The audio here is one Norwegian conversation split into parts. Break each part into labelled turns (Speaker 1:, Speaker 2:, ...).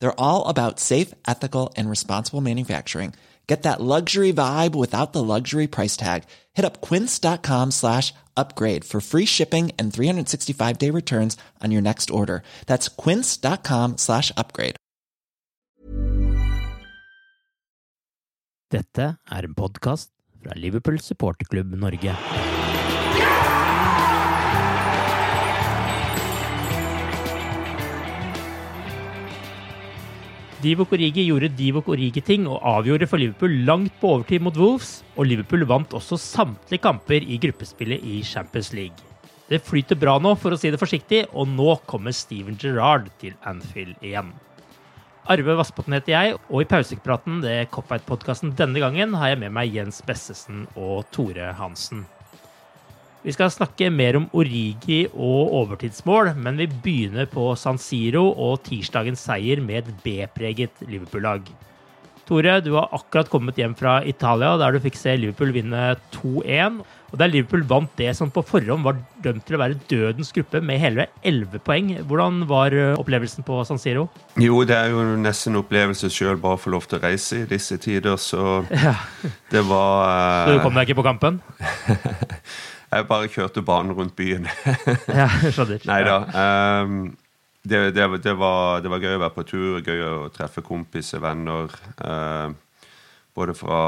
Speaker 1: They're all about safe, ethical, and responsible manufacturing. Get that luxury vibe without the luxury price tag. Hit up quince.com slash upgrade for free shipping and 365 day returns on your next order. That's quince.com slash upgrade.
Speaker 2: Dette er en podkast fra Liverpool supporterklubb Norge. Divock Origi gjorde Divock Origi-ting og avgjorde for Liverpool langt på overtid mot Wolves, og Liverpool vant også samtlige kamper i gruppespillet i Champions League. Det flyter bra nå, for å si det forsiktig, og nå kommer Steven Gerrard til Anfield igjen. Arve Vassbotn heter jeg, og i pausepraten det Copfight-podkasten denne gangen har jeg med meg Jens Bessesen og Tore Hansen. Vi skal snakke mer om Origi og overtidsmål, men vi begynner på San Siro og tirsdagens seier med et B-preget Liverpool-lag. Tore, du har akkurat kommet hjem fra Italia, der du fikk se Liverpool vinne 2-1. Og der Liverpool vant det som på forhånd var dømt til å være dødens gruppe, med hele 11 poeng. Hvordan var opplevelsen på San Siro?
Speaker 3: Jo, det er jo nesten en opplevelse sjøl bare å få lov til å reise i disse tider, så
Speaker 2: Ja.
Speaker 3: det var
Speaker 2: Så du kom deg ikke på kampen?
Speaker 3: Jeg bare kjørte banen rundt byen.
Speaker 2: Ja, skjønner.
Speaker 3: Nei da. Um, det, det, det, var, det var gøy å være på tur, gøy å treffe kompiser, venner. Uh, både fra,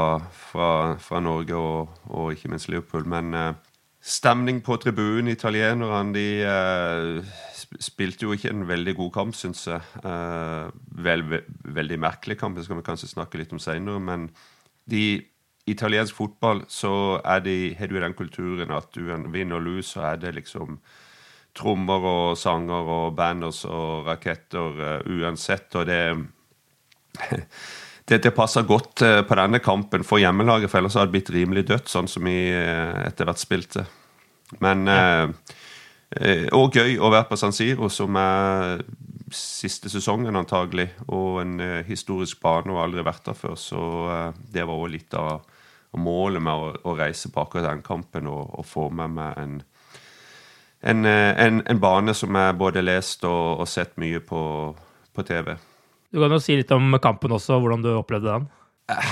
Speaker 3: fra, fra Norge og, og ikke minst Liverpool. Men uh, stemning på tribunen, italienerne, de uh, spilte jo ikke en veldig god kamp, syns jeg. Eh, vel, ve veldig merkelig kamp, det skal vi kanskje snakke litt om seinere. Men de italiensk fotball så er de, har du den kulturen at du vinner og lose, så er det liksom trommer og sanger og banners og raketter uh, uansett. Og det, det, det passer godt uh, på denne kampen for hjemmelaget, for ellers hadde det blitt rimelig dødt, sånn som vi uh, etter hvert spilte. Men eh, eh, Og gøy å være på San Siro, som er siste sesongen antagelig, og en eh, historisk bane og aldri vært der før. Så eh, det var òg litt av av målet med å, å reise på akkurat den kampen og, og få med meg en, en, eh, en, en bane som jeg både lest og, og sett mye på, på TV.
Speaker 2: Du kan jo si litt om kampen også, hvordan du opplevde den.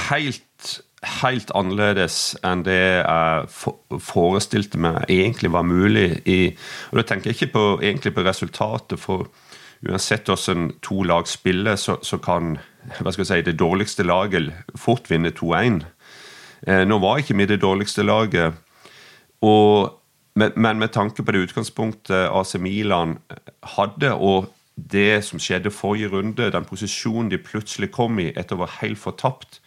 Speaker 3: Helt, helt annerledes enn det jeg forestilte meg egentlig var mulig. I, og da tenker jeg ikke på, egentlig på resultatet, for uansett hvordan to lag spiller, så, så kan si, det dårligste laget fort vinne 2-1. Eh, nå var ikke vi det dårligste laget, og, men, med tanke på det utgangspunktet AC Milan hadde, og det som skjedde forrige runde, den posisjonen de plutselig kom i etter å være helt fortapt,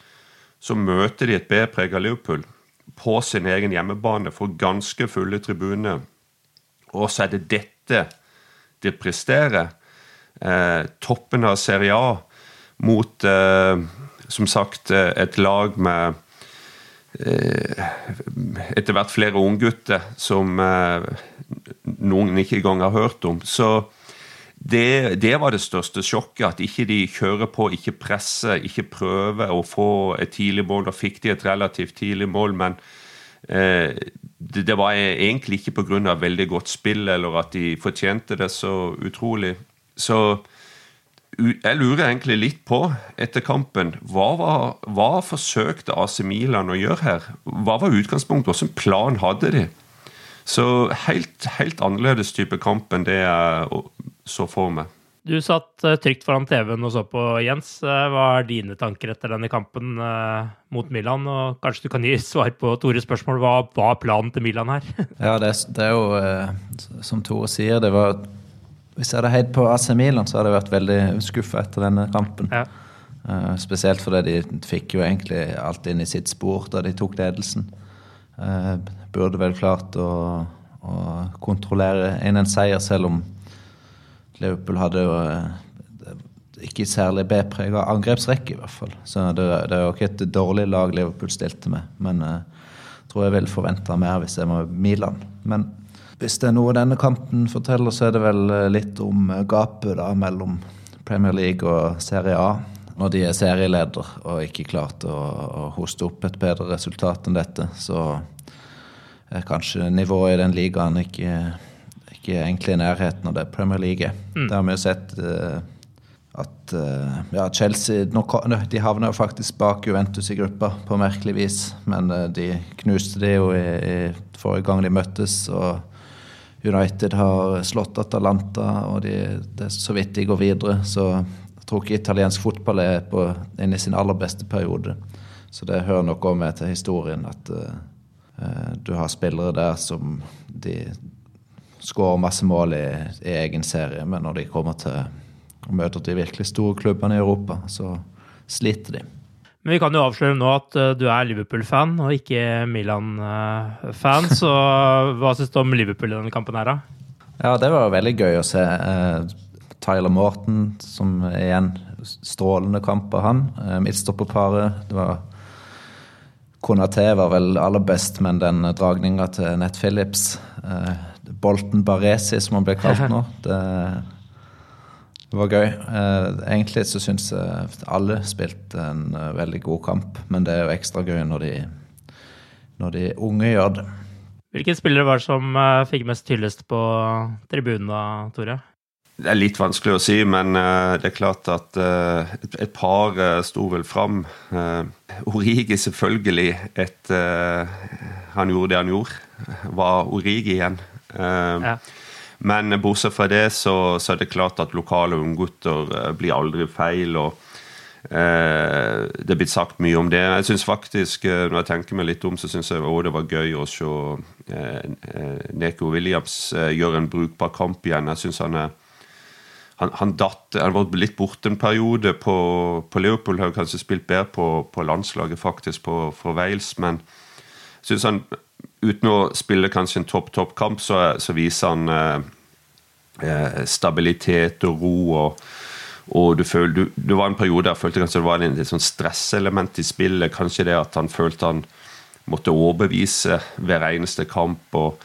Speaker 3: så møter de et B-prega Liverpool på sin egen hjemmebane for ganske fulle tribuner. Og så er det dette de presterer. Eh, toppen av Serie A mot, eh, som sagt, eh, et lag med eh, etter hvert flere unggutter som eh, noen ikke engang har hørt om. Så det, det, var det største sjokket. At ikke de kjører på, ikke presser, ikke prøver å få et tidlig mål. Da fikk de et relativt tidlig mål, men eh, det, det, var egentlig ikke pga. veldig godt spill eller at de fortjente det så utrolig. Så jeg lurer egentlig litt på, etter kampen, hva, var, hva forsøkte AC Milan å gjøre her? Hva var utgangspunktet? Hvilken plan hadde de? Så helt, helt annerledes type kamp enn det jeg så for meg.
Speaker 2: Du satt eh, trygt foran TV-en og så på, Jens. Eh, hva er dine tanker etter denne kampen eh, mot Milan? Og kanskje du kan gi svar på Tores spørsmål. Hva var planen til Milan her?
Speaker 4: ja, det, det, er jo som Tore sier, det var Hvis jeg hadde heid på AC Milan, så hadde jeg vært veldig skuffa etter denne kampen. Ja. spesielt fordi de fikk jo egentlig alt inn i sitt spor da de tok ledelsen. burde vel klart å, å kontrollere inn en seier, selv om Liverpool hadde jo uh, ikke særlig B-prega angrepsrekke, i hvert fall. Så det, det er jo ikke et dårlig lag Liverpool stilte med. Men jeg uh, tror jeg vil forvente mer hvis jeg var Milan. Men hvis det er noe denne kampen forteller, så er det vel eh, litt om gapet da mellom Premier League og Serie A. Når de er serieleder og ikke klarte å, å hoste opp et bedre resultat enn dette, så er kanskje nivået i den ligaen ikke ikke egentlig i nærheten av det Premier League er. Mm. Det har vi jo sett at ja, Chelsea de havna jo faktisk bak Juventus i gruppa på merkelig vis. Men de knuste det jo i, i, forrige gang de møttes. og United har slått Atalanta, og de, det er så vidt de går videre. Så jeg tror ikke italiensk fotball er på, inne i sin aller beste periode. Så det hører nok òg med til historien at du har spillere der som de skårer masse mål i, i, egen serie, men når de kommer til å møte de virkelig store klubbene i Europa, så sliter de.
Speaker 2: Men vi kan jo avsløre nå at uh, du er Liverpool-fan og ikke Milan-fan. så hva syns du om Liverpool i denne kampen her, da?
Speaker 4: Ja, det var veldig gøy å se. Uh, Tyler Morton, som igjen strålende kamp av han. Uh, Midtstopperparet. Det var Konaté var vel aller best, men den dragninga til Nett Phillips Bolten Baresi, som han ble kalt nå. Det, det var gøy. Eh, egentlig så syns jeg alle spilte en eh, veldig god kamp, men det er jo ekstra gøy når de, når de unge gjør det.
Speaker 2: Hvilken spillere var det som eh, fikk mest hyllest på tribunen da, Tore?
Speaker 3: Det er litt vanskelig å si, men det er klart at et par sto vel fram. Origi selvfølgelig et Han gjorde det han gjorde. Var Origi igjen. Ja. Men bortsett fra det, så, så, er det klart at lokale unggutter uh, blir aldri feil. og Eh, Det er blitt sagt mye om det. Jeg synes faktisk, uh, Når jeg tenker meg litt om, så syns jeg også det var gøy å se Neko Williams gjøre en brukbar kamp igjen. Jeg synes han er han, han datt, han var litt borte en periode på, på Leopold. Har kanskje spilt bedre på, på landslaget faktisk på, for Wales, men jeg synes han uten å spille kanskje en topp-topp kamp, så, så, viser han eh, eh, stabilitet og ro. og, og du føl, du, Det var en periode der jeg følte kanskje det var en, et sånn stresselement i spillet. Kanskje det at han følte han måtte overbevise hver eneste kamp. og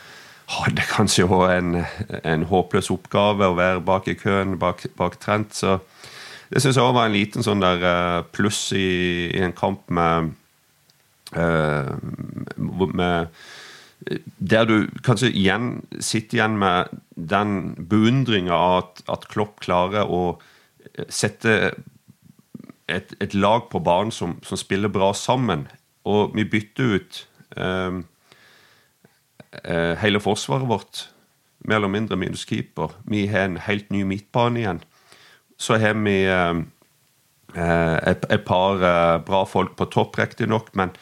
Speaker 3: hadde kanskje òg en, en, håpløs oppgave å være bak i køen, bak, bak Trent. Så det syns jeg òg var en liten sånn der eh, pluss i, i en kamp med, uh, med der du kanskje igjen sitter igjen med den beundringa av at, at, Klopp klarer å eh, sette et, et lag på banen som, som, spiller bra sammen. Og vi bytter ut eh, eh, hele forsvaret vårt, mer eller mindre minus keeper. Vi har en helt ny midtbane igjen. Så har vi eh, eh et, et, par eh, bra folk på topp, riktignok, men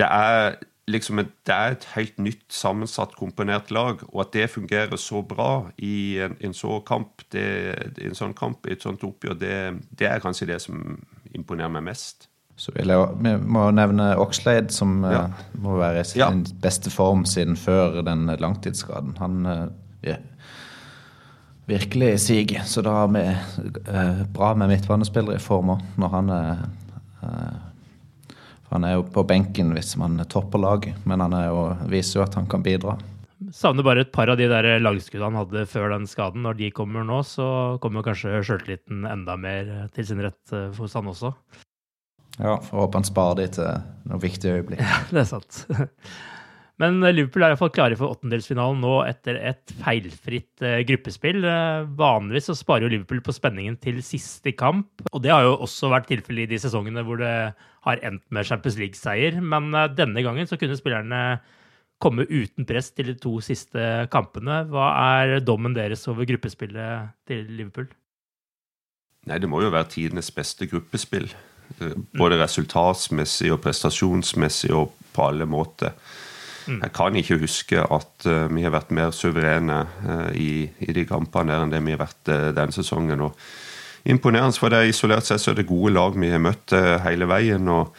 Speaker 3: det er liksom det er et helt nytt, sammensatt, komponert lag. Og at det fungerer så bra i en, en, så kamp, det, en sånn kamp, i et sånt oppgjør, det, det, er kanskje det som imponerer meg mest.
Speaker 4: Så vil jeg, Vi må nevne Oxlade, som eh, ja. må være i sin ja. beste form siden før den langtidsskaden. Han eh, virkelig siger. Så da har vi eh, bra med midtbanespillere i form òg, når han er han er jo på benken hvis man topper laget, men han jo, viser jo at han kan bidra.
Speaker 2: savner bare et par av de der lagskuddene han hadde før den skaden. Når de kommer nå, så kommer kanskje sjøltilliten enda mer til sin rett hos han også.
Speaker 4: Ja, får håpe han sparer de til noen viktige øyeblikk.
Speaker 2: Ja, det er sant. Men Liverpool er iallfall klare for åttendelsfinalen nå etter et feilfritt uh, gruppespill. Uh, vanligvis så sparer jo Liverpool på spenningen til siste kamp. Og det har jo også vært tilfellet i de sesongene hvor det har endt med Champions League-seier. Men uh, denne gangen så kunne spillerne komme uten press til de to siste kampene. Hva er dommen deres over gruppespillet til Liverpool?
Speaker 3: Nei, det må jo være tidenes beste gruppespill. Både resultatsmessig og prestasjonsmessig og på alle måter. Mm. Jeg kan ikke huske at uh, vi har vært mer suverene uh, i, i, de kampene der enn det vi har vært uh, denne sesongen. Og imponerende, for det isolert sett så er det gode lag vi har møtt hele veien. og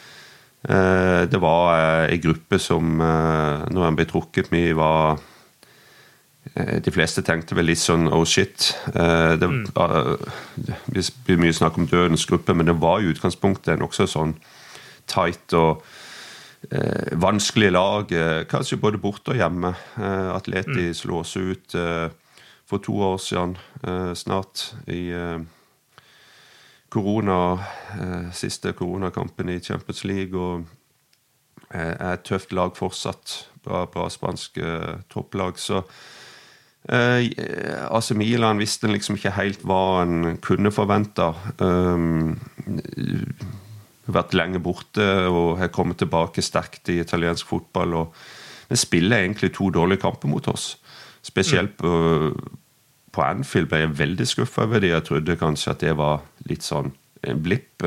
Speaker 3: Det var en gruppe som, når en ble trukket, vi var de fleste tenkte vel litt sånn oh shit. Det mm. blir mye snakk om dødens gruppe, men det var i utgangspunktet nokså sånn tight og eh, vanskelige lag, eh, kanskje både borte og hjemme. Eh, Atleti mm. slo oss ut eh, for to år siden eh, snart i eh, korona, siste koronakampen i Champions League. og er et tøft lag fortsatt. Bra, bra spansk topplag. Så Eh, AC Milan visste liksom ikke helt hva en kunne forvente. Um, vært lenge borte og har kommet tilbake sterkt i italiensk fotball. og Vi spiller egentlig to dårlige kamper mot oss. Spesielt på, på Anfield ble jeg veldig skuffa over det. Jeg trodde kanskje at det var litt sånn en blipp.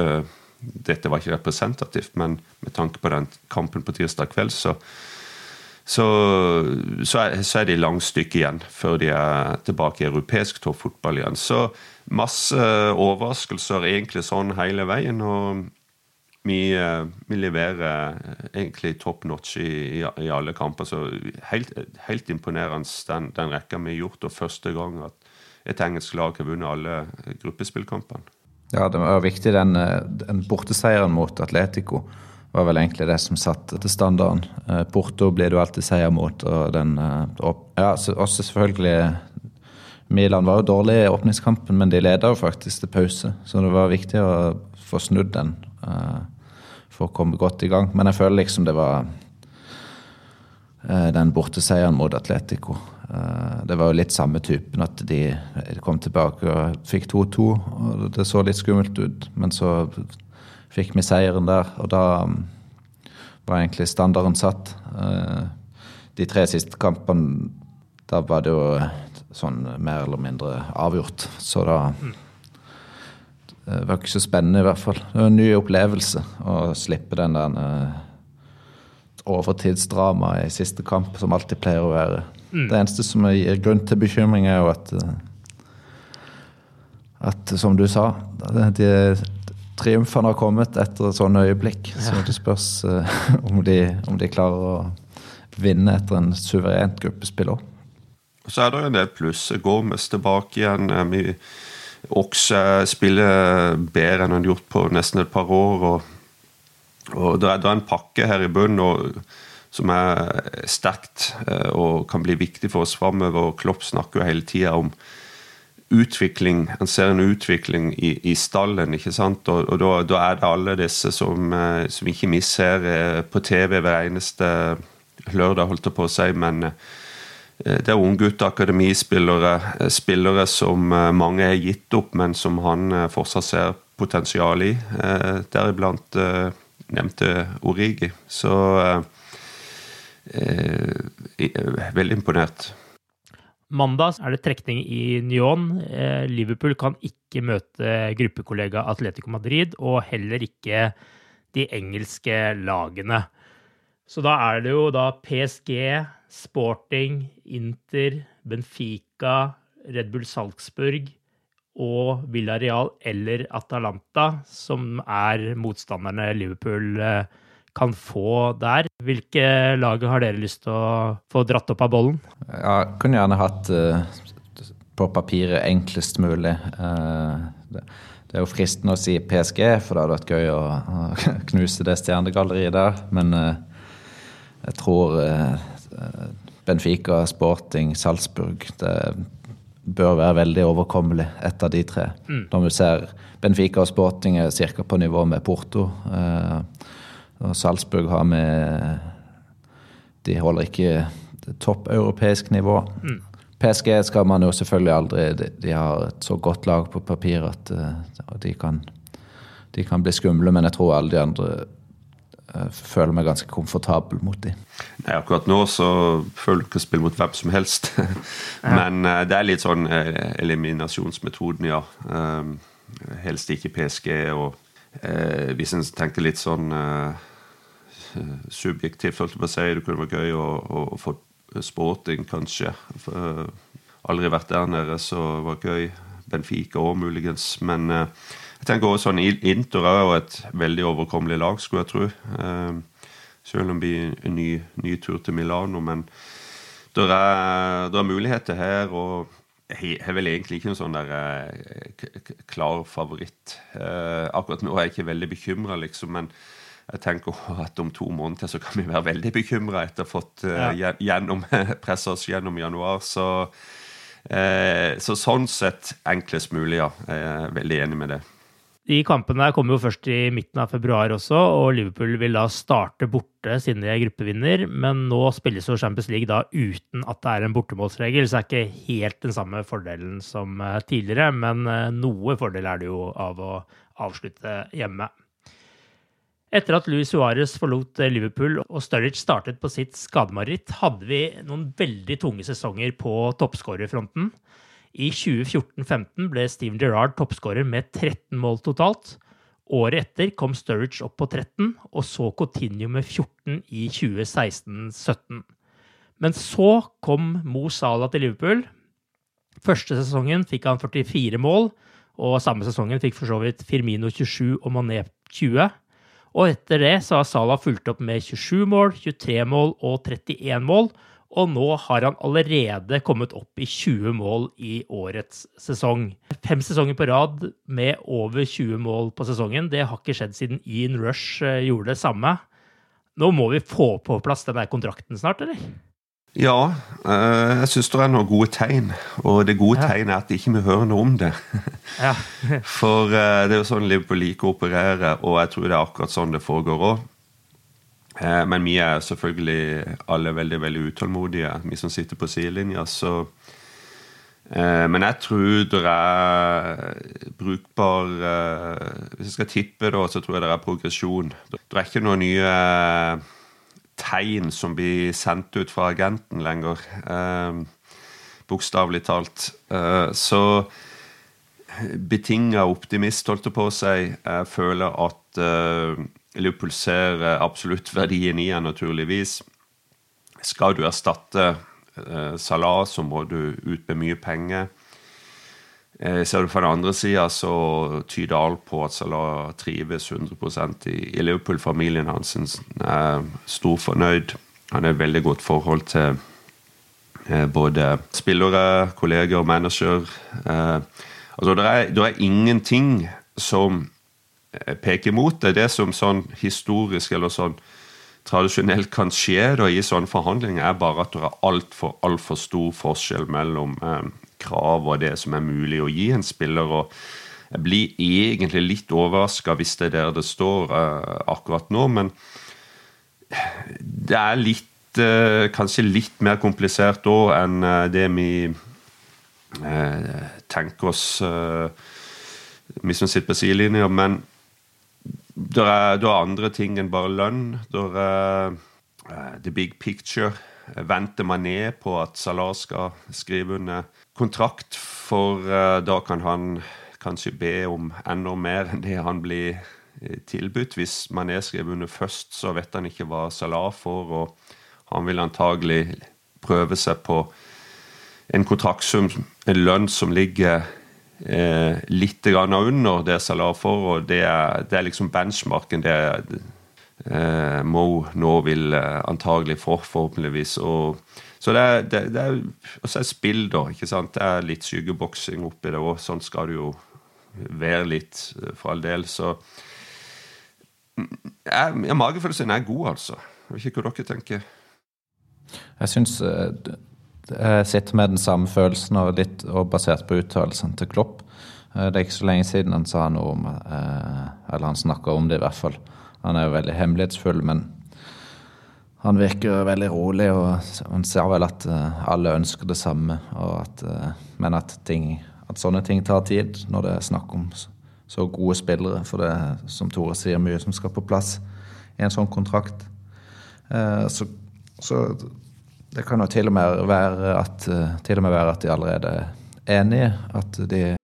Speaker 3: Dette var ikke representativt, men med tanke på den kampen på tirsdag kveld, så, så, så, er, så er de langt stykke igjen før de er tilbake i europeisk toppfotball igjen. Så masse overraskelser egentlig sånn hele veien. og vi, eh, vi, leverer eh, egentlig top notch i, i, alle kamper. Så helt, helt imponerende den, den, rekka vi har gjort, og første gang at et engelsk lag har vunnet alle gruppespillkampene.
Speaker 4: Ja, det var viktig. Den, eh, den borteseieren mot Atletico var vel egentlig det som satte til standarden. Porto blir jo alltid seier mot, og den og, Ja, også selvfølgelig Milan var jo dårlig i åpningskampen, men de leda jo faktisk til pause, så det var viktig å få snudd den. Uh, for å komme godt i gang. Men jeg føler liksom det var eh, den borteseieren mot Atletico. Eh, det var jo litt samme typen, at de kom tilbake og fikk 2-2. og Det så litt skummelt ut, men så fikk vi seieren der, og da mm, var egentlig standarden satt. Eh, de tre siste kampene, da var det jo sånn mer eller mindre avgjort. Så da mm. Det var ikke så spennende, i hvert fall. Det var en ny opplevelse å slippe den der uh, overtidsdramaet i siste kamp, som alltid pleier å være. Mm. Det eneste som gir grunn til bekymring, er jo at uh, At, som du sa, de, triumfene har kommet etter et sånt øyeblikk. Ja. Så det spørs uh, om, de, om, de, klarer å vinne etter en suverent gruppespill òg.
Speaker 3: Så er det jo en del pluss. Gomez tilbake igjen. Vi Okse spiller bedre enn han har gjort på nesten et par år. og, og Det er, det er en pakke her i bunnen som er sterkt eh, og kan bli viktig for oss framover. Klopp snakker jo hele tida om utvikling. Han ser en utvikling i, i stallen, ikke sant? og, og da, da, er det alle disse som, eh, som ikke vi ser eh, på TV hver eneste lørdag, holdt jeg på å si. men det er unggutter, akademispillere, eh, spillere som eh, mange har gitt opp, men som han fortsatt ser potensial i. Deriblant nevnte Origi. Så veldig imponert.
Speaker 2: Mandag er det trekning i Nyon. Liverpool kan ikke møte gruppekollega Atletico Madrid, og heller ikke de engelske lagene. Så da er det jo da PSG, Sporting, Inter, Benfica, Red Bull Salzburg og Villarreal eller Atalanta som er motstanderne Liverpool eh, kan få der. Hvilke lag har dere lyst til å få dratt opp av bollen?
Speaker 4: Ja, kunne gjerne hatt uh, på papiret enklest mulig. Uh, det, er jo fristende å si PSG, for det hadde vært gøy å, knuse det stjernegalleriet der. Men jeg tror Benfica, Sporting, Salzburg. Det bør være veldig overkommelig, ett av de tre. Mm. Når vi ser Benfica og Sporting er ca. på nivå med Porto. Eh, og Salzburg har med De holder ikke topp europeisk nivå. Mm. PSG skal man jo selvfølgelig aldri De, de har et så godt lag på papir at uh, de, kan, de kan bli skumle, men jeg tror alle de andre føler meg ganske komfortabel mot dem.
Speaker 3: Nei, akkurat nå så føler du ikke å spille mot hvem som helst. men uh, det er litt sånn eliminasjonsmetoden, ja. helst ikke PSG. og hvis en tenker litt sånn subjektivt, holdt jeg på å si, det kunne vært gøy å, å, å få Sporting, kanskje. For, uh, aldri vært der nede, så det var gøy. Benfica òg, muligens. Men uh, tenker også sånn Inter er jo et veldig overkommelig lag, skulle jeg tro. Uh, selv om det blir en ny, ny, tur til Milano. Men det er, er, muligheter her. og jeg har vel egentlig ikke en sånn der klar favoritt. akkurat nå er jeg ikke veldig bekymra, liksom. men jeg tenker at om to måneder så kan vi være veldig bekymra etter å ha fått ja. gjennom, pressa oss gjennom januar. Så, så, sånn sett enklest mulig, ja. Jeg er veldig enig med det.
Speaker 2: De kampene kommer jo først i midten av februar også, og Liverpool vil da starte borte siden de er gruppevinner. Men nå spilles jo Champions League da uten at det er en bortemålsregel, så det er ikke helt den samme fordelen som eh, tidligere. Men noe fordel er det jo av å avslutte hjemme. Etter at Luis Suárez forlot eh, Liverpool og Sturridge startet på sitt skademareritt, hadde vi noen veldig tunge sesonger på toppskårerfronten. I 2014-15 ble Steven Gerrard toppskårer med 13 mål totalt. Året etter kom Sturridge opp på 13, og så Coutinho med 14 i 2016-17. Men så kom Mo Salah til Liverpool. Første sesongen fikk han 44 mål, og samme sesongen fikk for så vidt Firmino 27 og Mané 20. Og etter det så har Salah fulgt opp med 27 mål, 23 mål og 31 mål. Og nå har han allerede kommet opp i 20 mål i årets sesong. Fem sesonger på rad med over 20 mål på sesongen. Det har ikke skjedd siden Ian Rush eh, gjorde det samme. Nå må vi få på plass den der kontrakten snart, eller?
Speaker 3: Ja, eh, jeg syns det er noen gode tegn. Og det gode ja. tegnet er at ikke vi hører noe om det. ja. For eh, det er jo sånn Liverpool liker å operere, og jeg tror det er akkurat sånn det foregår òg. Eh, men vi er selvfølgelig alle veldig veldig utålmodige, vi som sitter på sidelinja. Så men jeg tror det er brukbar Hvis jeg skal tippe, da, så tror jeg det er progresjon. Det er ikke noen nye tegn som blir sendt ut fra agenten lenger. Eh, Bokstavelig talt. Eh, så betinga optimist, holdt det på å si. Jeg føler at eh, Liverpool ser absolutt verdien i han, naturligvis. Skal du erstatte eh, Salah, så må du ut med mye penger. Eh, ser du fra den andre sida, så tyder alt på at Salah trives 100 i, i Liverpool-familien hans. er stor fornøyd. Han har et veldig godt forhold til eh, både spillere, kolleger, manager. Eh, altså, det er, det er, ingenting som eh, peker mot det. Det som sånn historisk eller sånn tradisjonelt kan skje da, i sånne forhandlinger, er bare at det er altfor alt for stor forskjell mellom eh, krav og det som er mulig å gi en spiller. og Jeg blir egentlig litt overraska hvis det er der det står eh, akkurat nå, men det er litt eh, kanskje litt mer komplisert da enn uh, det vi tenker oss, vi som sitter på sidelinja. Men det er, er, andre ting enn bare lønn. Det er the big picture. Venter man ned på at Salah skal skrive under kontrakt, for uh, da kan han kanskje be om enda mer enn det han blir uh, tilbudt. Hvis man er skrevet under først, så vet han ikke hva Salah får, og han vil antagelig prøve seg på en kontraktsum, en lønn som ligger eh, litt under det Salah får, og det er, det er liksom benchmarken det eh, Mo nå vil eh, antagelig få, forhåpentligvis. og så det er, det, det er også et spill, da. ikke sant? Det er litt skyggeboksing oppi det òg. Sånn skal det jo være litt, eh, for all del. Så ja, Magefølelsen er god, altså. Jeg vet ikke hva dere tenker.
Speaker 4: Jeg syns jeg sitter med den samme følelsen, og litt og basert på uttalelsene til Klopp. Det er ikke så lenge siden han sa noe om Eller han snakka om det, i hvert fall. Han er jo veldig hemmelighetsfull, men han virker veldig rolig. Og han ser vel at alle ønsker det samme, at, men at, ting, at sånne ting tar tid når det er snakk om så gode spillere. For det som Tore sier, mye som skal på plass i en sånn kontrakt. Eh, så, så, det kan jo til og med være at, eh, til og med være at de allerede er enige. At de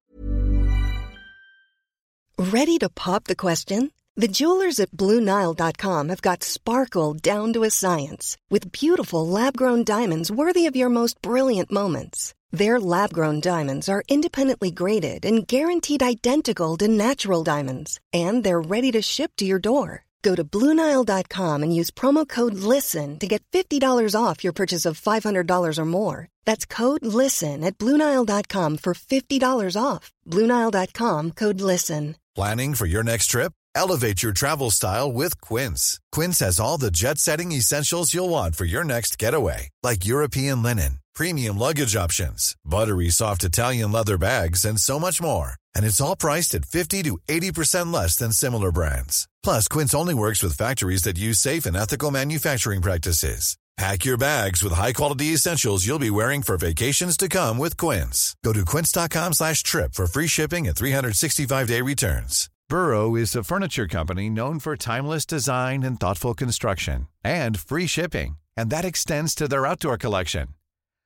Speaker 5: Ready to pop the question? The jewelers at BlueNile.com have got sparkle down to a science with beautiful lab-grown diamonds worthy of your most brilliant moments. Their lab grown diamonds are independently graded and guaranteed identical to natural diamonds, and they're ready to ship to your door. Go to Bluenile.com and use promo code LISTEN to get $50 off your purchase of $500 or more. That's code LISTEN at Bluenile.com for $50 off. Bluenile.com code LISTEN.
Speaker 6: Planning for your next trip? Elevate your travel style with Quince. Quince has all the jet setting essentials you'll want for your next getaway, like European linen premium luggage options, buttery soft Italian leather bags, and so much more. And it's all priced at 50 to 80% less than similar brands. Plus, Quince only works with factories that use safe and ethical manufacturing practices. Pack your bags with high-quality essentials you'll be wearing for vacations to come with Quince. Go to quince.com slash trip for free shipping and 365-day returns. Burrow is a furniture company known for timeless design and thoughtful construction and free shipping. And that extends to their outdoor collection.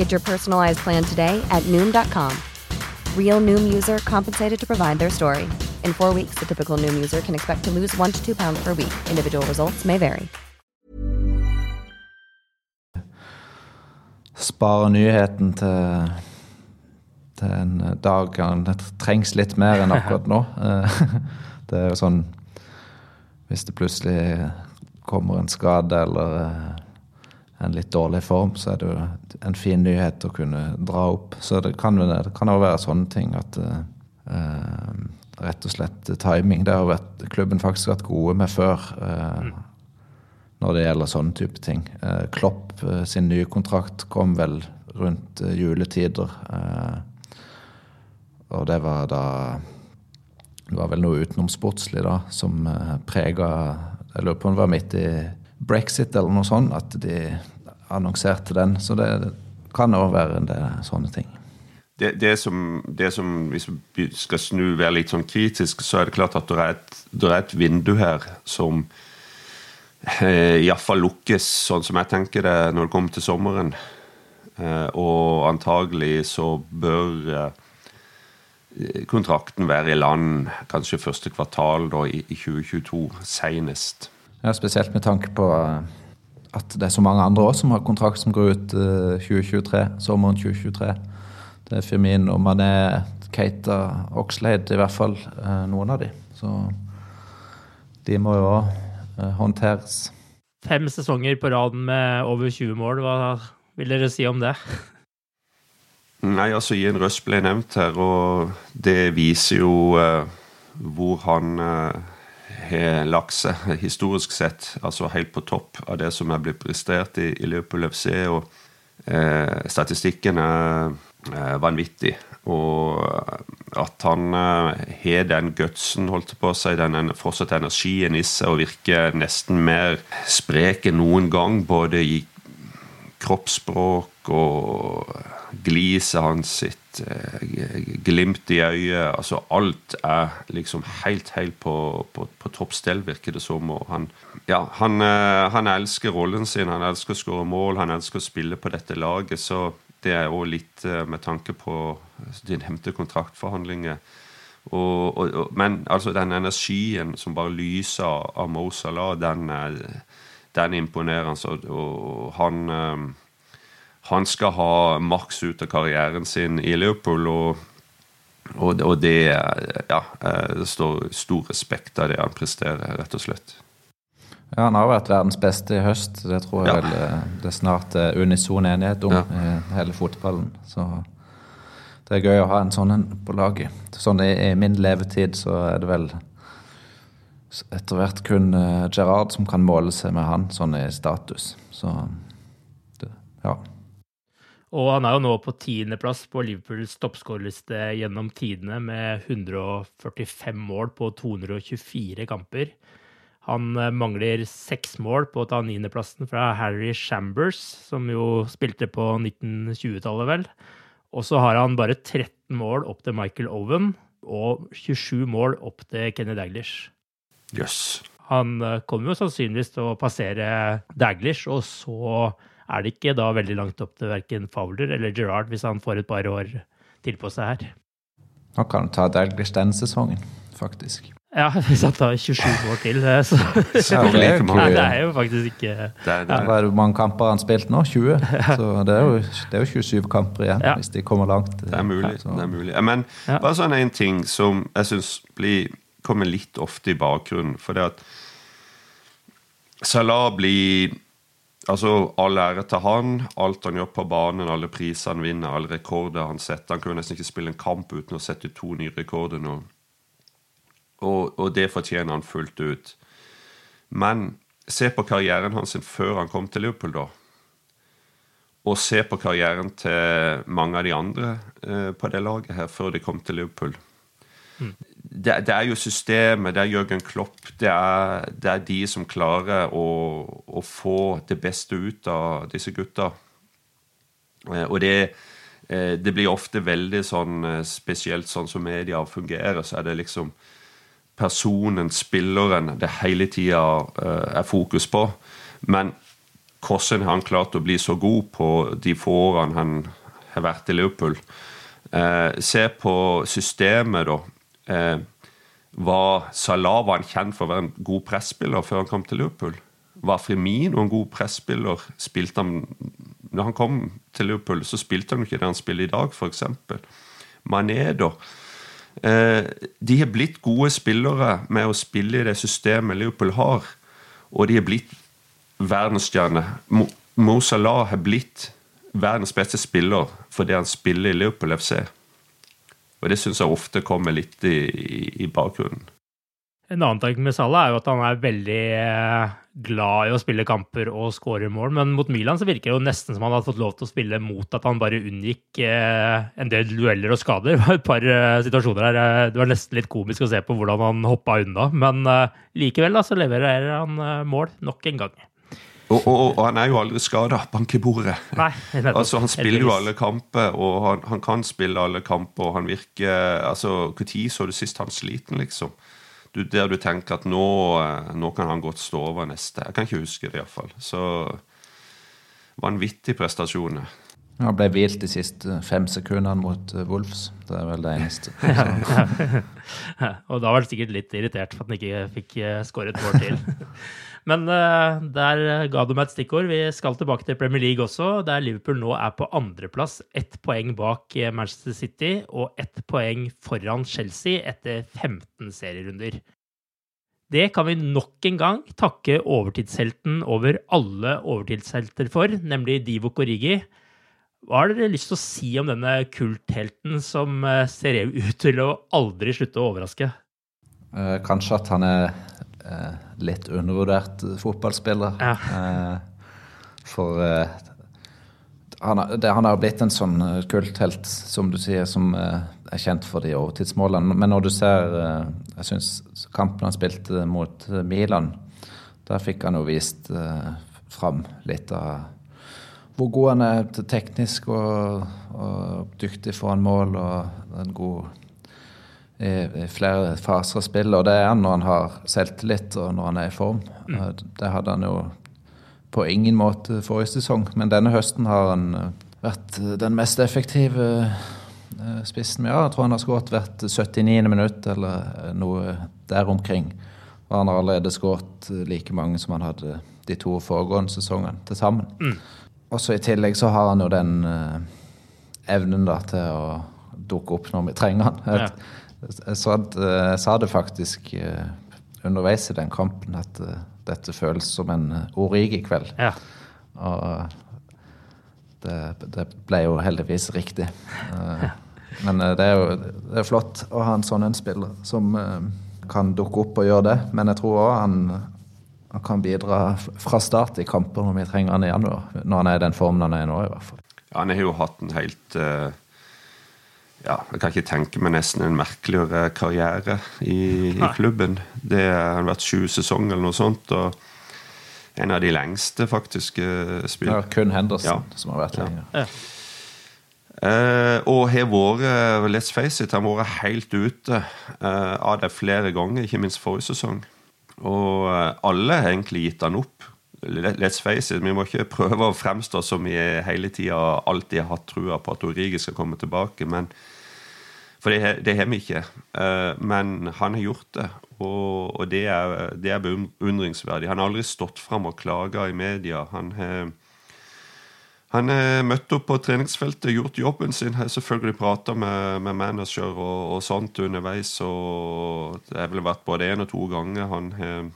Speaker 7: Get your personalized plan today at Noom.com. Real Noom user compensated to provide their story. In four weeks, the typical Noom user can expect to lose one to two pounds per week. Individual results may vary.
Speaker 4: Spare nyheten til, til en dag det trengs litt mer enn akkurat nå. Det er jo sånn Hvis det plutselig kommer en skade eller en litt dårlig form, så er det jo en fin nyhet å kunne dra opp. Så det kan kan være sånne ting at uh, Rett og slett timing. Det har vært, klubben faktisk vært gode med før. Uh, når det gjelder sånne type ting. Uh, Klopp sin nye kontrakt kom vel rundt juletider. og det var da Det var vel noe utenomsportslig da, som prega Jeg lurer på om det var midt i brexit eller noe sånt, at de annonserte den. Så det kan òg være en del sånne ting.
Speaker 3: Det, det, som, det, som, Hvis vi skal snu være litt sånn kritisk, så er det klart at det er et, er et vindu her som eh, iallfall lukkes, sånn som jeg tenker det, når det kommer til sommeren. Eh, og antagelig så bør eh, kontrakten være i land kanskje første kvartal da, i, i 2022, senest.
Speaker 4: Ja, Spesielt med tanke på eh, at det er så mange andre også som har kontrakt som går ut 2023, eh, sommeren 2023. Det er Firmino, Mané, Keita, Oxlade, i hvert fall eh, noen av de. Så de må jo òg håndteres.
Speaker 2: Fem sesonger på raden med over 20 mål, hva vil dere si om det?
Speaker 3: Nei, altså Ian Røst ble nevnt her, og det viser jo uh, hvor han uh, har lagt seg historisk sett altså helt på topp av det som er blitt prestert i, i Liverpool FC. og eh, Statistikken er, eh, vanvittig. Og at han eh, har den gutsen, holdt på å si, den fortsatt energien i seg og virker nesten mer sprek enn noen gang, både i kroppsspråk og gliset hans sitt, eh, glimt i øyet altså Alt er liksom helt, helt på, på, på toppstell, virker det som. Og han, ja, han, eh, han elsker rollen sin, han elsker å skåre mål, han elsker å spille på dette laget. så det er òg litt eh, med tanke på de nevnte kontraktforhandlinger. Og, og, og, men altså den energien som bare lyser av, Mo Salah, den er, den er imponerende. Og, han, han skal ha maks ut av karrieren sin i Liverpool. og og, det, ja, eh, det står stor respekt av det han presterer, rett og slett.
Speaker 4: Ja, Han har vært verdens beste i høst. Det tror jeg ja. vel eh, det er snart er unison enighet om ja. i hele fotballen. Så det er gøy å ha en sånn en på laget. Sånn i, i, min levetid så er det vel etter hvert kun Gerard som kan måle seg med han sånn i status. Så det, ja.
Speaker 2: Og han er jo nå på tiendeplass på Liverpools toppskårerliste gjennom tidene med 145 mål på 224 kamper. Han eh, mangler seks mål på å ta niendeplassen fra Harry Shambers, som jo spilte på 1920-tallet, vel. Og så har han bare 13 mål opp til Michael Owen og 27 mål opp til Kenny Daglish.
Speaker 3: Yes.
Speaker 2: Han eh, kommer jo sannsynligvis til å passere Daglish, og så er det ikke da veldig langt opp til verken Fowler eller Gerrard hvis han får et par år til på seg her.
Speaker 4: Han kan ta Dalglish denne sesongen, faktisk.
Speaker 2: Ja, hvis han tar 27 år til, eh, så,
Speaker 4: så det, er
Speaker 2: Nei, det er jo faktisk ikke
Speaker 4: det er, det. Hvor mange kamper har han spilt nå? 20? Så det er, jo, det er jo 27 kamper igjen, ja. hvis de kommer langt.
Speaker 3: Det er mulig. det er mulig. Men bare sånn en ting som jeg syns kommer litt ofte i bakgrunnen. For det at Salah blir Altså, All ære til han. Alt han gjør på banen, alle priser han vinner, alle rekorder han setter. Han jo nesten ikke spille en kamp uten å sette to nye rekorder nå. Og, og, det fortjener han fullt ut. Men se på karrieren hans før han kom til Liverpool, da. Og se på karrieren til mange av de andre eh, på det laget her før de kom til Liverpool. Mm. Det, det, er jo systemet, det er Jørgen Klopp, det er, det er de som klarer å, å, få det beste ut av disse gutta. Eh, og det, eh, det blir ofte veldig sånn, eh, spesielt sånn som media fungerer, så er det liksom personen, spilleren, det hele tida er fokus på. Men hvordan har han klart å bli så god på de få årene han har vært i Liverpool? Se på systemet, da. Uh, var Salah var han kjent for å være en god presspiller før han kom til Liverpool? Var Fremino en god presspiller? Spilte han Når han kom til Liverpool, så spilte han ikke det han spiller i dag, f.eks. Mané, da. Eh, de har blitt gode spillere med å spille i det systemet Liverpool har, og de har blitt verdensstjerner. Mo Salah har blitt verdens beste spiller fordi han spiller i Liverpool FC. Og det syns jeg ofte kommer litt i, i, bakgrunnen.
Speaker 2: En annen tanke med Salah er jo at han er veldig eh, glad i å spille kamper og skåre mål, men mot Milan så virker det jo nesten som han hadde fått lov til å spille mot at han bare unngikk eh, en del dueller og skader. Det var et par eh, situasjoner der det var nesten litt komisk å se på hvordan han hoppa unna, men likevel da, så leverer han mål nok en gang.
Speaker 3: Og, og, og, han er jo aldri skada. Bank i bordet.
Speaker 2: Nei,
Speaker 3: altså, han spiller jo alle kamper, og han, han, kan spille alle kamper. og han virker, altså, Når så du sist han sliten, liksom? du, der du tenker at nå, eh, nå, kan han godt stå over neste. Jeg kan ikke huske det, iallfall. Så vanvittig prestasjoner.
Speaker 4: Han ble hvilt de siste fem sekundene mot Wolfs. Wolves. Det er vel det eneste.
Speaker 2: og da var han sikkert litt irritert for at han ikke fikk skåret mål til. Men uh, der ga du meg et stikkord. Vi skal tilbake til Premier League også, der Liverpool nå er på andreplass. Ett poeng bak Manchester City og ett poeng foran Chelsea etter 15 serierunder. Det kan vi nok en gang takke overtidshelten over alle overtidshelter for, nemlig Divo Korigi. Hva har dere lyst til å si om denne kulthelten som eh, ser ut til å aldri slutte å overraske?
Speaker 4: Eh, kanskje at han er eh, litt undervurdert fotballspiller.
Speaker 2: Ja.
Speaker 4: Eh, for eh, han, har- det, han har blitt en sånn eh, kulthelt, som du sier, som er kjent for de overtidsmålene. Men når du ser Jeg synes kampen han spilte mot Milan, der fikk han jo vist fram litt av hvor god han er til teknisk og, og dyktig foran mål og en god i, flere faser av spillet. Og det er han når han har selvtillit og når han er i form. Eh, Det hadde han jo på ingen måte forrige sesong, men denne høsten har han eh, vært eh, den mest effektive eh, spissen vi har. Jeg tror han har skåret hvert 79. minutt eller noe der omkring. Og han har allerede skåret like mange som han hadde de to foregående sesongene til sammen. Og så i tillegg så har han jo den evnen da til å dukke opp når vi trenger han. Jeg, jeg, sa, det- jeg sa det faktisk eh, underveis i den kampen at eh, dette føles som en uh, Origi-kveld.
Speaker 2: Ja.
Speaker 4: Og det, det ble jo heldigvis riktig. Eh, Men eh, det er jo det er flott å ha en sånn en spiller som eh, kan dukke opp og gjøre det. Men jeg tror òg han, han kan bidra fra start i kamper når vi trenger han i januar. Når han er i den formen han er i nå, i hvert fall.
Speaker 3: Ja, han har jo hatt en helt eh, Ja, jeg kan ikke tenke meg nesten en merkeligere karriere i, i klubben. Det har vært sju sesonger eller noe sånt. og En av de lengste, faktisk. eh,
Speaker 4: Det er kun Henderson
Speaker 3: Ja.
Speaker 4: som har vært
Speaker 3: Ja.
Speaker 4: lenger.
Speaker 3: Eh, og har vært, let's face it, han har vært helt ute uh, av det flere ganger, ikke minst forrige sesong. Og uh, alle har egentlig gitt han opp. Let- Let's face it, vi må ikke prøve å fremstå som vi hele tida alltid har hatt trua på at Origi skal komme tilbake, men for det, har- vi ikke. Eh, men han har gjort det, og, det, er, det er beundringsverdig. Han har aldri stått fram og klaga i media. Han har han har møtt opp på treningsfeltet, gjort jobben sin. Har selvfølgelig prata med, med manager og, og sånt underveis. og Det har vel vært både én og to ganger han har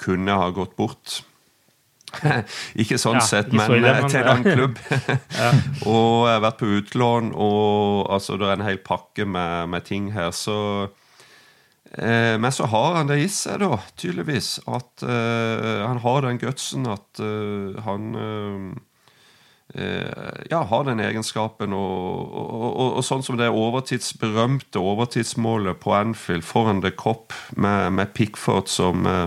Speaker 3: kunne ha gått bort. ikke sånn
Speaker 2: Ja,
Speaker 3: sett, men,
Speaker 2: ille,
Speaker 3: eh,
Speaker 2: men-
Speaker 3: til en annen klubb. og jeg har vært på utlån, og altså, det er en hel pakke med, med ting her. Så Eh, men så har han det i seg, da, tydeligvis. At eh, han har den gutsen at eh, han eh, eh, ja, har den egenskapen. Og, og, og, og sånn som det overtids, berømte overtidsmålet på Anfield foran The Cop med, med Pickford som eh,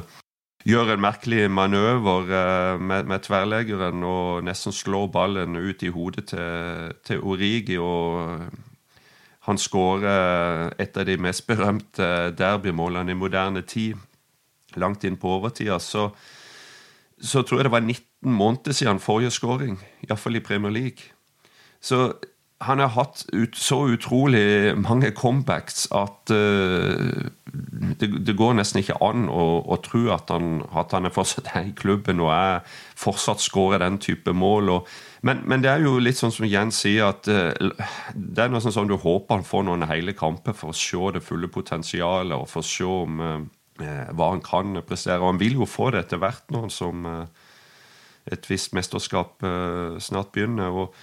Speaker 3: gjør en merkelig manøver eh, med, med tverrleggeren og nesten slår ballen ut i hodet til, til Origi. og han skårer et av de mest berømte derbymålene i moderne tid. Langt inn på overtida. Så, så tror jeg det var 19 måneder siden forrige skåring. Iallfall i Premier League. Så han har hatt ut, så utrolig mange comebacks at uh, det, det går nesten ikke an å, å tro at han, at han er fortsatt er i klubben og er fortsatt skårer den type mål. Og, men, men det er jo litt sånn som Jens sier, at uh, det er noe sånn som du håper han får noen hele kamper for å se det fulle potensialet og for å se om, uh, hva han kan prestere. Og han vil jo få det etter hvert nå som et visst mesterskap snart begynner. og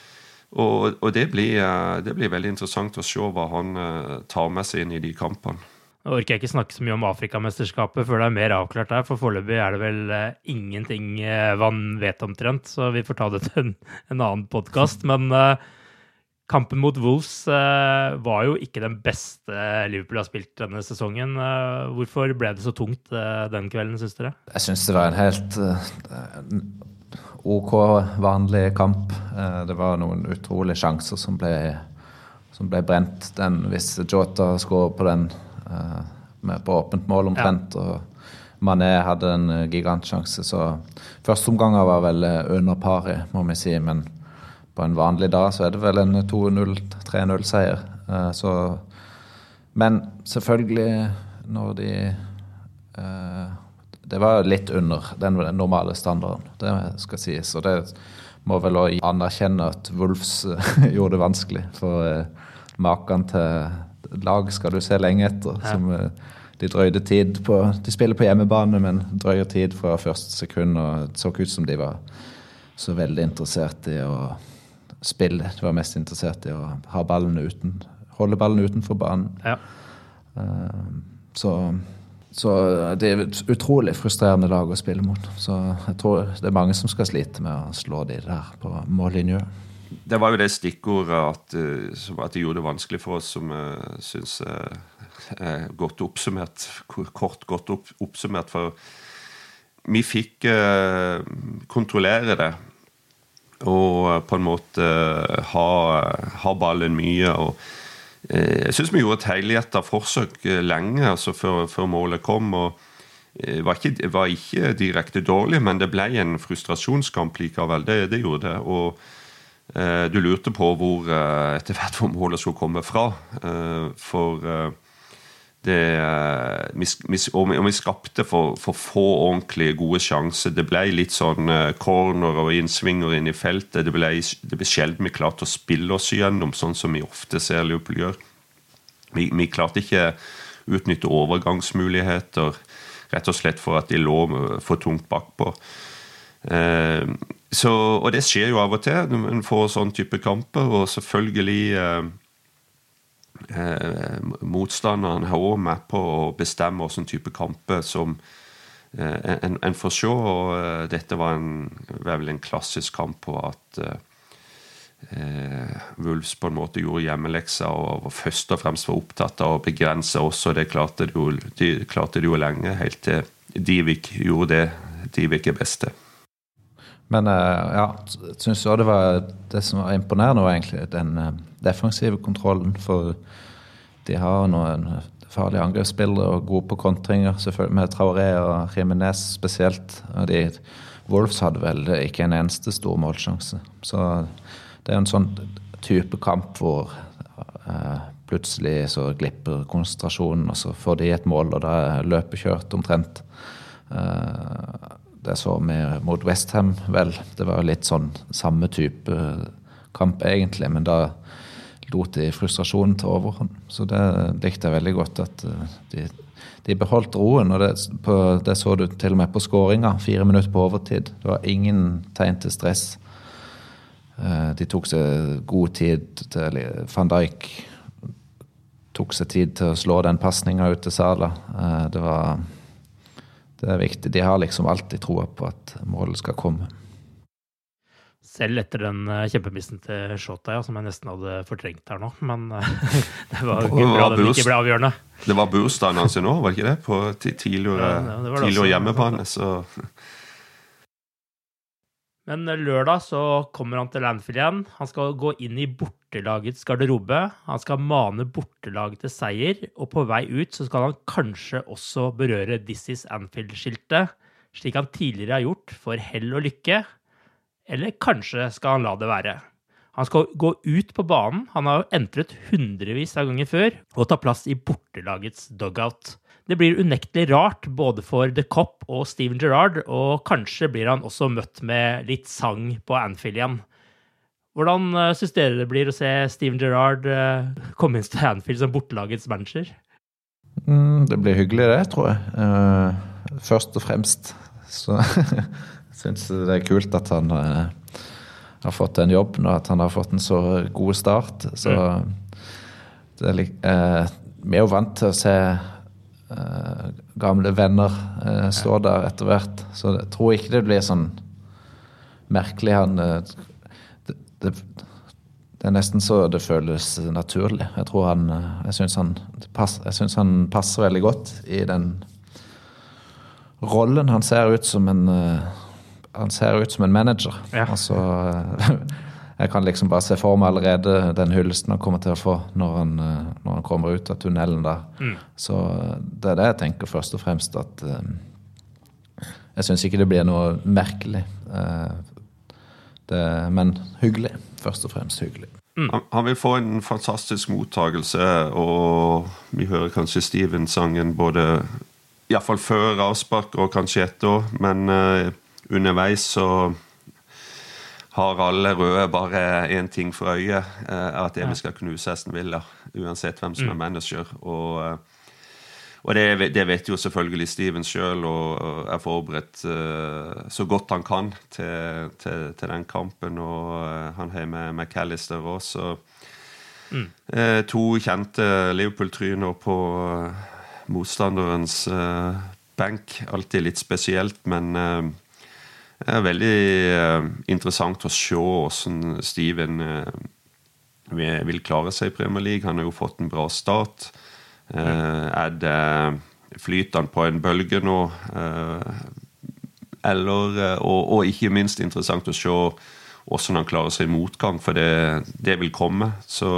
Speaker 3: og, og det, blir, eh, det blir veldig interessant å se hva han eh, tar med seg inn i de kampene.
Speaker 2: Nå orker jeg ikke snakke så mye om Afrikamesterskapet før det er mer avklart der, for foreløpig er det vel eh, ingenting man vet omtrent, så vi får ta det til en, en annen podkast. Men uh, kampen mot Wolves uh, var jo ikke den beste Liverpool har spilt denne sesongen. Uh, hvorfor ble det så tungt den kvelden, syns dere?
Speaker 4: Jeg syns det var en helt OK, vanlig kamp. Eh, det var noen utrolige sjanser som ble, som ble brent. Den, hvis Jota skårer på den eh, med, på åpent mål omtrent, og Mané hadde en eh, gigantsjanse, så Første omgang var vel under paret, må vi si, men på en vanlig dag så er det vel en 2-0-3-0-seier. Eh, så Men selvfølgelig, når de det var litt under den normale standarden, det skal sies. Og det må vel òg anerkjenne at Wolves eh, gjorde det vanskelig. For eh, maken til lag skal du se lenge etter. Som eh, de drøyde tid på De spiller på hjemmebane, men drøyer tid fra første sekund. Og det så ikke ut som de var så veldig interessert i å spille. De var mest interessert i å ha ballen uten, holde ballen utenfor banen.
Speaker 2: Ja.
Speaker 4: Eh, så så det er et utrolig frustrerende lag å spille mot. Så jeg tror det er mange som skal slite med å slå de der på mållinja.
Speaker 3: Det var jo det stikkordet at, eh, at det gjorde det vanskelig for oss, som jeg syns er godt oppsummert. Kort godt opp, oppsummert. For vi fikk eh, kontrollere det. Og på en måte ha, ha ballen mye. og Eh, jeg syns vi gjorde et helhjerta forsøk eh, lenge altså før, før, målet kom. og eh, var ikke, var ikke, direkte dårlig, men det ble en frustrasjonskamp likevel. Det, det gjorde det. Og eh, du lurte på hvor etter hvert hvor målet skulle komme fra. Eh, for eh, det vi, Og vi skapte for, for, få ordentlig gode sjanser. Det ble litt sånn corner og innsvinger inn i feltet. Det ble, det ble sjelden vi klarte å spille oss gjennom, sånn som vi ofte ser Liverpool gjør. Vi, vi klarte ikke utnytte overgangsmuligheter, rett og slett for at de lå for tungt bakpå. Eh, så, og det skjer jo av og til når man får sånn type kamper, og selvfølgelig eh, eh, Motstanderen har òg med på å bestemme hvilken type kamper som eh, en, en, får se. og eh, Dette var, en, vel en klassisk kamp på at eh, eh, på en måte gjorde hjemmeleksa og, først og fremst var opptatt av å begrense oss, og det klarte de jo, de klarte de jo lenge, helt til Divik gjorde det Divik er beste.
Speaker 4: Men eh, ja, syns òg det var det som var imponerende, var egentlig den defensive kontrollen. For de har noen farlige angrepsspillere og gode på kontringer, selvfølgelig med Traoré og Jimenez spesielt. Og de, Wolves hadde vel ikke en eneste stor målsjanse. Så det er en sånn type kamp hvor uh, plutselig så glipper konsentrasjonen, og så får de et mål, og da er løpet kjørt omtrent. Uh, det så vi mot Westham, vel. Det var litt sånn samme type kamp, egentlig, men da lot de frustrasjonen ta overhånd. Så det likte jeg veldig godt, at uh, de, de beholdt roen. og det, på, det, så du til og med på skåringa, fire minutter på overtid. Det var ingen tegn til stress. Eh, de tok seg god tid til Van Dijk tok seg tid til å slå den pasninga ut til Sala. Eh, det var Det er viktig. De har liksom alltid troa på at målet skal komme.
Speaker 2: Selv etter den eh, kjempemissen til Shota, ja, som jeg nesten hadde fortrengt her nå. Men det var ikke bra den ikke ble avgjørende.
Speaker 3: Det var bursdagen hans nå, var det ikke det? På tidligere, ja, tidligere hjemmebane. Så
Speaker 2: men eh, lørdag så kommer han til Landfield igjen. Han skal gå inn i bortelagets garderobe. Han skal mane bortelaget til seier, og på vei ut så skal han kanskje også berøre This is Anfield-skiltet, slik han tidligere har gjort for hell og lykke. Eller kanskje skal han la det være. Han skal gå ut på banen, han har jo entret hundrevis av ganger før, og ta plass i bortelagets dugout. Det blir unektelig rart både for The Cop og Steven Gerrard, og kanskje blir han også møtt med litt sang på Anfield igjen. Hvordan eh, syns dere det blir å se Steven Gerrard eh, komme inn til Anfield som bortelagets manager?
Speaker 4: Mm, det blir hyggelig, det, tror jeg. Uh, først og fremst så syns det er kult at han eh, har fått en jobb nå, at han har fått en så god start. Så mm. det uh, vi er jo vant til å se Eh, gamle venner stå ja. der etter hvert. Så jeg tror ikke det blir sånn merkelig. Han uh, det, det, det, er nesten så det føles naturlig. Jeg tror han Jeg syns han, han, passer veldig godt i den rollen. Han ser ut som en Han ser ut som en manager. Ja. Altså jeg kan liksom bare se for meg allerede den hyllesten han kommer til å få når han, eh, når han kommer ut av tunnelen der. Mm. Så eh, det er det jeg tenker først og fremst at Jeg syns ikke det blir noe merkelig. Det, men hyggelig. Først og fremst hyggelig.
Speaker 3: Mm. Han, han, vil få en fantastisk mottagelse, og vi hører kanskje Steven-sangen både Iallfall før avspark og kanskje etter, men uh, underveis så har alle røde bare én ting for øye, eh, at vi skal knuse Aston Villa. Uansett hvem som er mm. manager. Og, eh, og det, det, vet jo selvfølgelig Steven sjøl og er forberedt uh, så godt han kan til, til, til, den kampen. Og han har med McAllister også. Mm. Uh, to kjente Liverpool-tryner på motstanderens benk. Alltid litt spesielt, men det er veldig interessant å se hvordan Steven vil klare seg i Premier League. Han har jo fått en bra start. Er det Flyter han på en bølge nå? Eller, og, og ikke minst interessant å se hvordan han klarer seg i motgang, for det, det vil komme. Så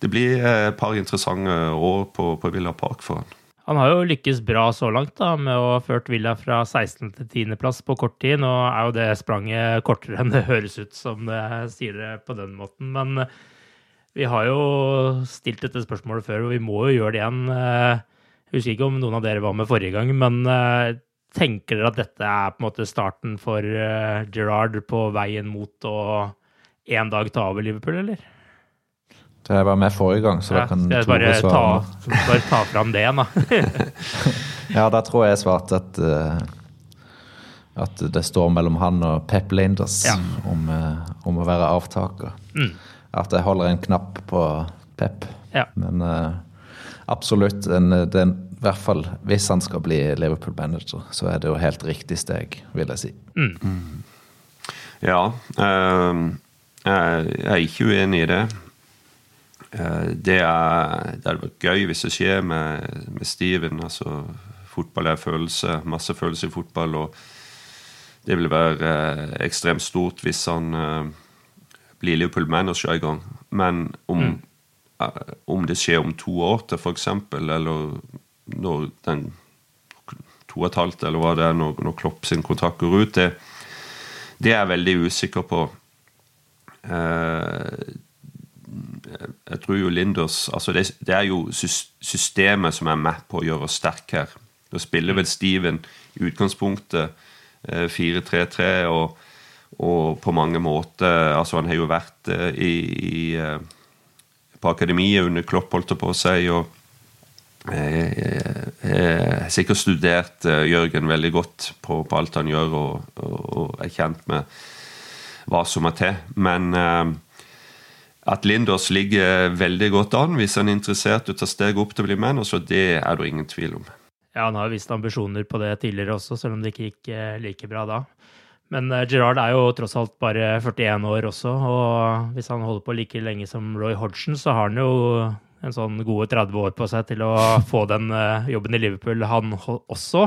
Speaker 3: det blir et par interessante år på, på Villa Park for han.
Speaker 2: Han har jo lykkes bra så langt da, med å ha ført Villa fra 16. til 10.-plass på kort tid. Nå er jo det spranget kortere enn det høres ut som det sier det på den måten. Men vi har jo stilt dette spørsmålet før, og vi må jo gjøre det igjen. Jeg husker ikke om noen av dere var med forrige gang, men tenker dere at dette er på en måte starten for Gerrard på veien mot å en dag ta over Liverpool, eller?
Speaker 4: Jeg var med forrige gang, så
Speaker 2: ja,
Speaker 4: da kan
Speaker 2: Tore
Speaker 4: svare.
Speaker 2: Ta, bare ta fram det da.
Speaker 4: ja, da tror jeg jeg svarte at uh, at det står mellom han og Pep Linders ja. om, uh, om, å være avtaker. Mm. At jeg holder en knapp på Pep.
Speaker 2: Ja.
Speaker 4: Men uh, absolutt. En, den, I hvert fall hvis han skal bli Liverpool-manager, så er det jo helt riktig steg, vil jeg si.
Speaker 2: Mm.
Speaker 3: Mm. Ja. jeg er ikke uenig i det. Det, er, det hadde vært gøy hvis det skjer med, med Steven. altså Fotball er følelse, masse følelse i fotball. og Det vil være eh, ekstremt stort hvis han eh, blir Liverpool-manager en gang. Men om, mm. eh, om, det skjer om to år til, f.eks., eller når den to og et halvt, eller hva det er, når, når Klopp sin kontrakt går ut, det, det er jeg veldig usikker på. Eh, jeg tror jo Linders altså det, det, er jo systemet som er med på å gjøre oss sterke her. Da spiller vel Steven i utgangspunktet 4-3-3 eh, og, og, på mange måter altså Han har jo vært eh, i, i, eh, på akademiet under Klopp, holdt det på å si. og har sikkert studert Jørgen veldig godt på, på alt han gjør, og, og, og, er kjent med hva som må til. Men at Lindås ligger veldig godt an hvis han er interessert i å ta steget opp til å bli manager, det er det ingen tvil om.
Speaker 2: Ja, han har vist ambisjoner på det tidligere også, selv om det ikke gikk eh, like bra da. Men uh, Gerard er jo tross alt bare 41 år også, og hvis han holder på like lenge som Roy Hodgson, så har han jo en sånn gode 30 år på seg til å få den uh, jobben i Liverpool, han også.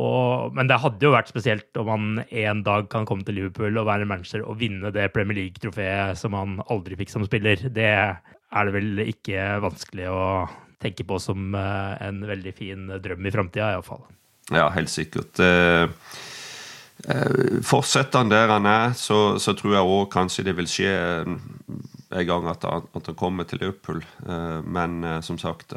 Speaker 2: Og, men det hadde jo vært spesielt om han en dag kan komme til Liverpool og være manager og vinne det Premier League-trofeet som han aldri fikk som spiller. Det er det vel ikke vanskelig å tenke på som eh, en veldig fin drøm i framtida, iallfall.
Speaker 3: Ja, helt sikkert. Eh, eh, fortsetter han der han er, så, så tror jeg òg kanskje det vil skje en gang at han, at han kommer til Liverpool. Men som sagt,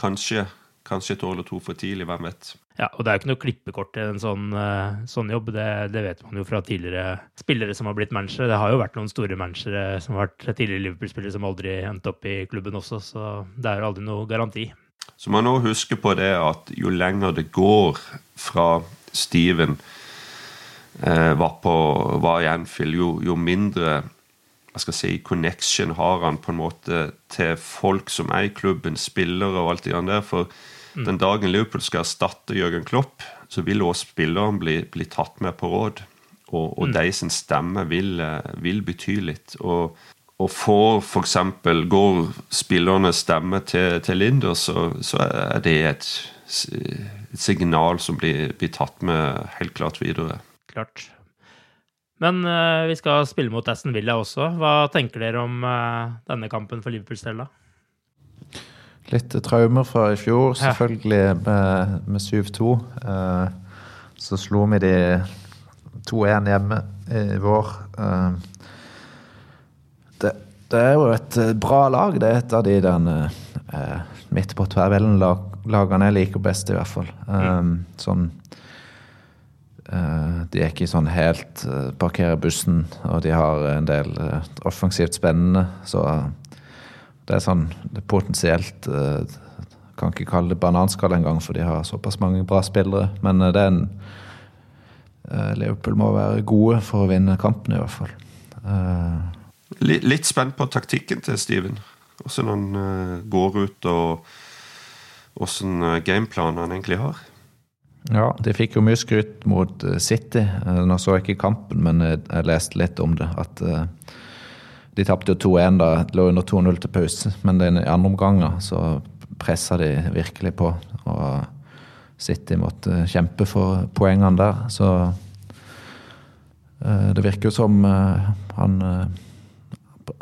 Speaker 3: kanskje Kanskje et år eller to for tidlig, hvem vet.
Speaker 2: Ja, og det er jo ikke noe klippekort til en sånn, eh, sånn jobb. Det, det, vet man jo fra tidligere spillere som har blitt managere. Det har jo vært noen store managere som har vært tidligere Liverpool-spillere som aldri endte opp i klubben også, så det er jo aldri noe garanti.
Speaker 3: Så man må huske på det at jo lenger det går fra Steven eh, var, på, var i Anfield, jo, jo mindre jeg skal si, connection har han på en måte til folk som er i klubben, spillere og alt det der. For. Den dagen Liverpool skal erstatte Jørgen Klopp, så vil også spilleren bli, bli tatt med på råd. Og, og mm. de sin stemme vil, eh, vil bety litt. Og, og får f.eks. går spillernes stemme til, til Linder, så, så, er det et, et signal som blir, blir, tatt med helt klart videre.
Speaker 2: Klart. Men uh, vi skal spille mot Aston Villa også. Hva tenker dere om uh, denne kampen for Liverpool-Stella?
Speaker 4: Litt traumer fra i fjor, selvfølgelig, med, med 7-2. Eh, så slo vi de 2-1 hjemme i vår. Eh, det, det, er jo et eh, bra lag. Det er et av de den eh, midt på tabellen-lagene jeg liker best, i hvert fall. Mm. Sånn eh, De er ikke sånn helt parkerer bussen, og de har en del offensivt spennende. Så det er sånn det er potensielt uh, Kan ikke kalle det bananskall engang, for de har såpass mange bra spillere. Men uh, det er en uh, Liverpool må være gode for å vinne kampen, i hvert fall.
Speaker 3: Litt, spent på taktikken til Steven. Hvordan han går ut og åssen gameplan han egentlig har.
Speaker 4: Ja, de fikk jo mye skryt mot City. Nå så jeg ikke kampen, men jeg leste litt om det. At de tapte jo 2-1 da, lå under 2-0 til pause. Men i andre omgang så pressa de virkelig på. Og City måtte kjempe for poengene der. Så det virker jo som han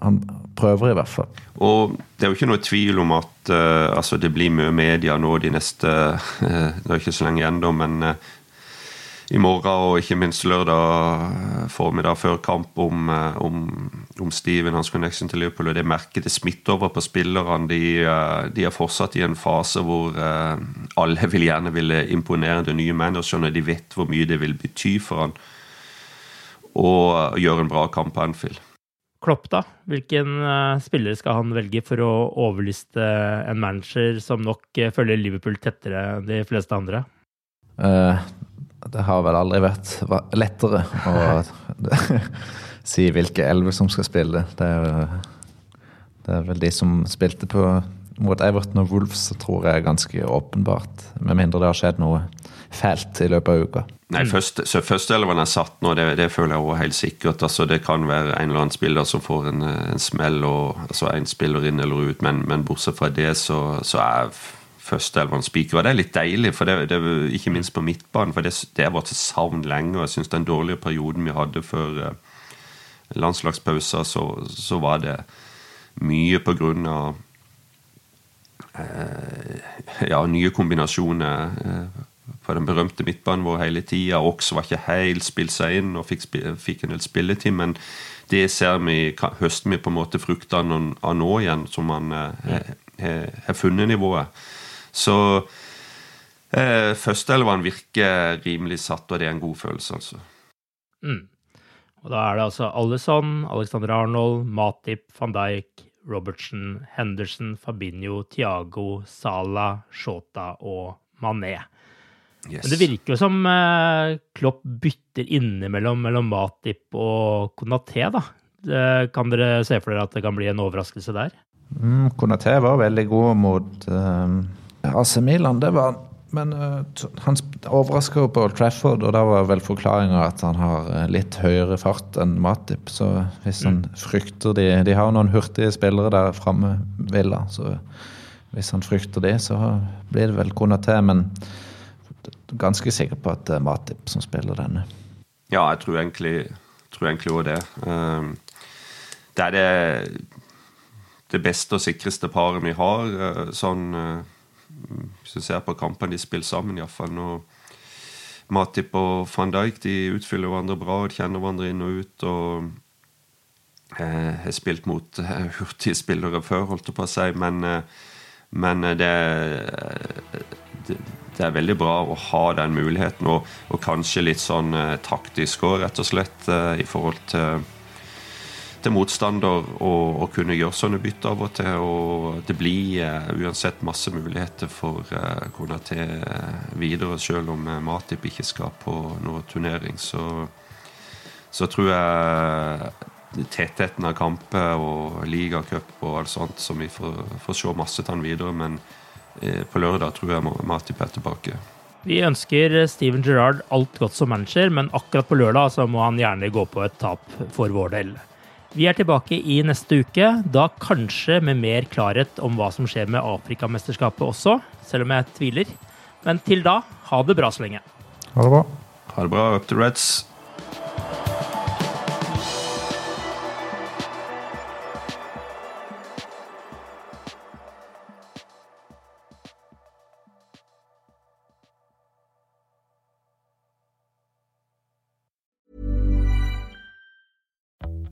Speaker 4: han prøver i hvert fall.
Speaker 3: Og det er jo ikke noe tvil om at altså det blir mye media nå de neste Det er ikke så lenge igjen, da, men i morgen og ikke minst lørdag formiddag før kamp om, om, om Steven, hans connection til Liverpool. og Det merket det smitter over på spillerne. De, de, er fortsatt i en fase hvor alle vil gjerne ville imponere den nye manageren. De vet hvor mye det vil bety for han å gjøre en bra kamp på Anfield.
Speaker 2: Klopp, da? Hvilken spiller skal han velge for å overliste en manager som nok følger Liverpool tettere enn de fleste andre?
Speaker 4: Uh, det har vel aldri vært lettere å si hvilke elver som skal spille. Det er, det er, vel de som spilte på mot Everton og Wolves, tror jeg er ganske åpenbart. Med mindre det har skjedd noe fælt i løpet av uka.
Speaker 3: Nei, først, første, Førsteelveren er satt nå, det, det, føler jeg også helt sikkert. Altså, det kan være en eller annen spiller som får en, en smell, og, altså en spiller inn eller ut, men, men bortsett fra det så, så er førsteelveren. Og det er litt deilig, for det, det, ikke minst på midtbanen, for det, det har vært et savn lenge. og Jeg syns den dårlige perioden vi hadde før landslagspausa, så, så var det mye på grunn av eh, ja, nye kombinasjoner. eh, på den berømte midtbanen vår hele tida. Ox var ikke helt spilt seg inn og fikk, fikk, en del spilletid, men det ser vi, høster vi på en måte fruktene av nå igjen, som man eh, har funnet nivået. Så eh, førsteelveren virker rimelig satt, og det er en god følelse, altså.
Speaker 2: Mm. Og da er det altså Alison, Alexander Arnold, Matip, van Dijk, Robertsen, Henderson, Fabinho, Tiago, Sala, Shota og Mané. Yes. Men det virker jo som uh, Klopp bytter innimellom mellom Matip og Konaté, da. Kan dere se for dere at det kan bli en overraskelse der?
Speaker 4: Mm, Konaté var veldig god mot uh, AC Milan, det var men uh, han overraska jo på Old Trafford, og da var vel forklaringa at han har litt høyere fart enn Matip. Så hvis han mm. frykter de De har noen hurtige spillere der framme, Villa. Så hvis han frykter de, så blir det vel Konaté. Men ganske sikker på at det er Matip som spiller denne.
Speaker 3: Ja, jeg tror egentlig tror egentlig òg det. Ehm, det er det, det beste og sikreste paret vi har. Eh, sånn eh, Hvis du ser på kampene de spiller sammen, iallfall nå Matip og van Dijk de utfyller hverandre bra og kjenner hverandre inn og ut. og Jeg har spilt mot hurtige spillere før, holdt jeg på å si, men, men det, det det er veldig bra å ha den muligheten, og, og kanskje litt sånn eh, taktisk òg, rett og slett, eh, i forhold til, til motstander å kunne gjøre sånne bytter av og til. Og det blir eh, uansett masse muligheter for eh, Konaté videre, selv om eh, Matip ikke skal på noen turnering. Så, så tror jeg tettheten av kamper og ligacup og alt sånt, som vi får, får se masse til videre. men Eh, på lørdag tror jeg Matip er tilbake.
Speaker 2: Vi ønsker Steven Gerrard alt godt som manager, men akkurat på lørdag så må han gjerne gå på et tap for vår del. Vi er tilbake i neste uke, da kanskje med mer klarhet om hva som skjer med Afrikamesterskapet også, selv om jeg tviler. Men til da, ha det bra så lenge.
Speaker 4: Ha det bra.
Speaker 3: Ha det bra. Up to Reds.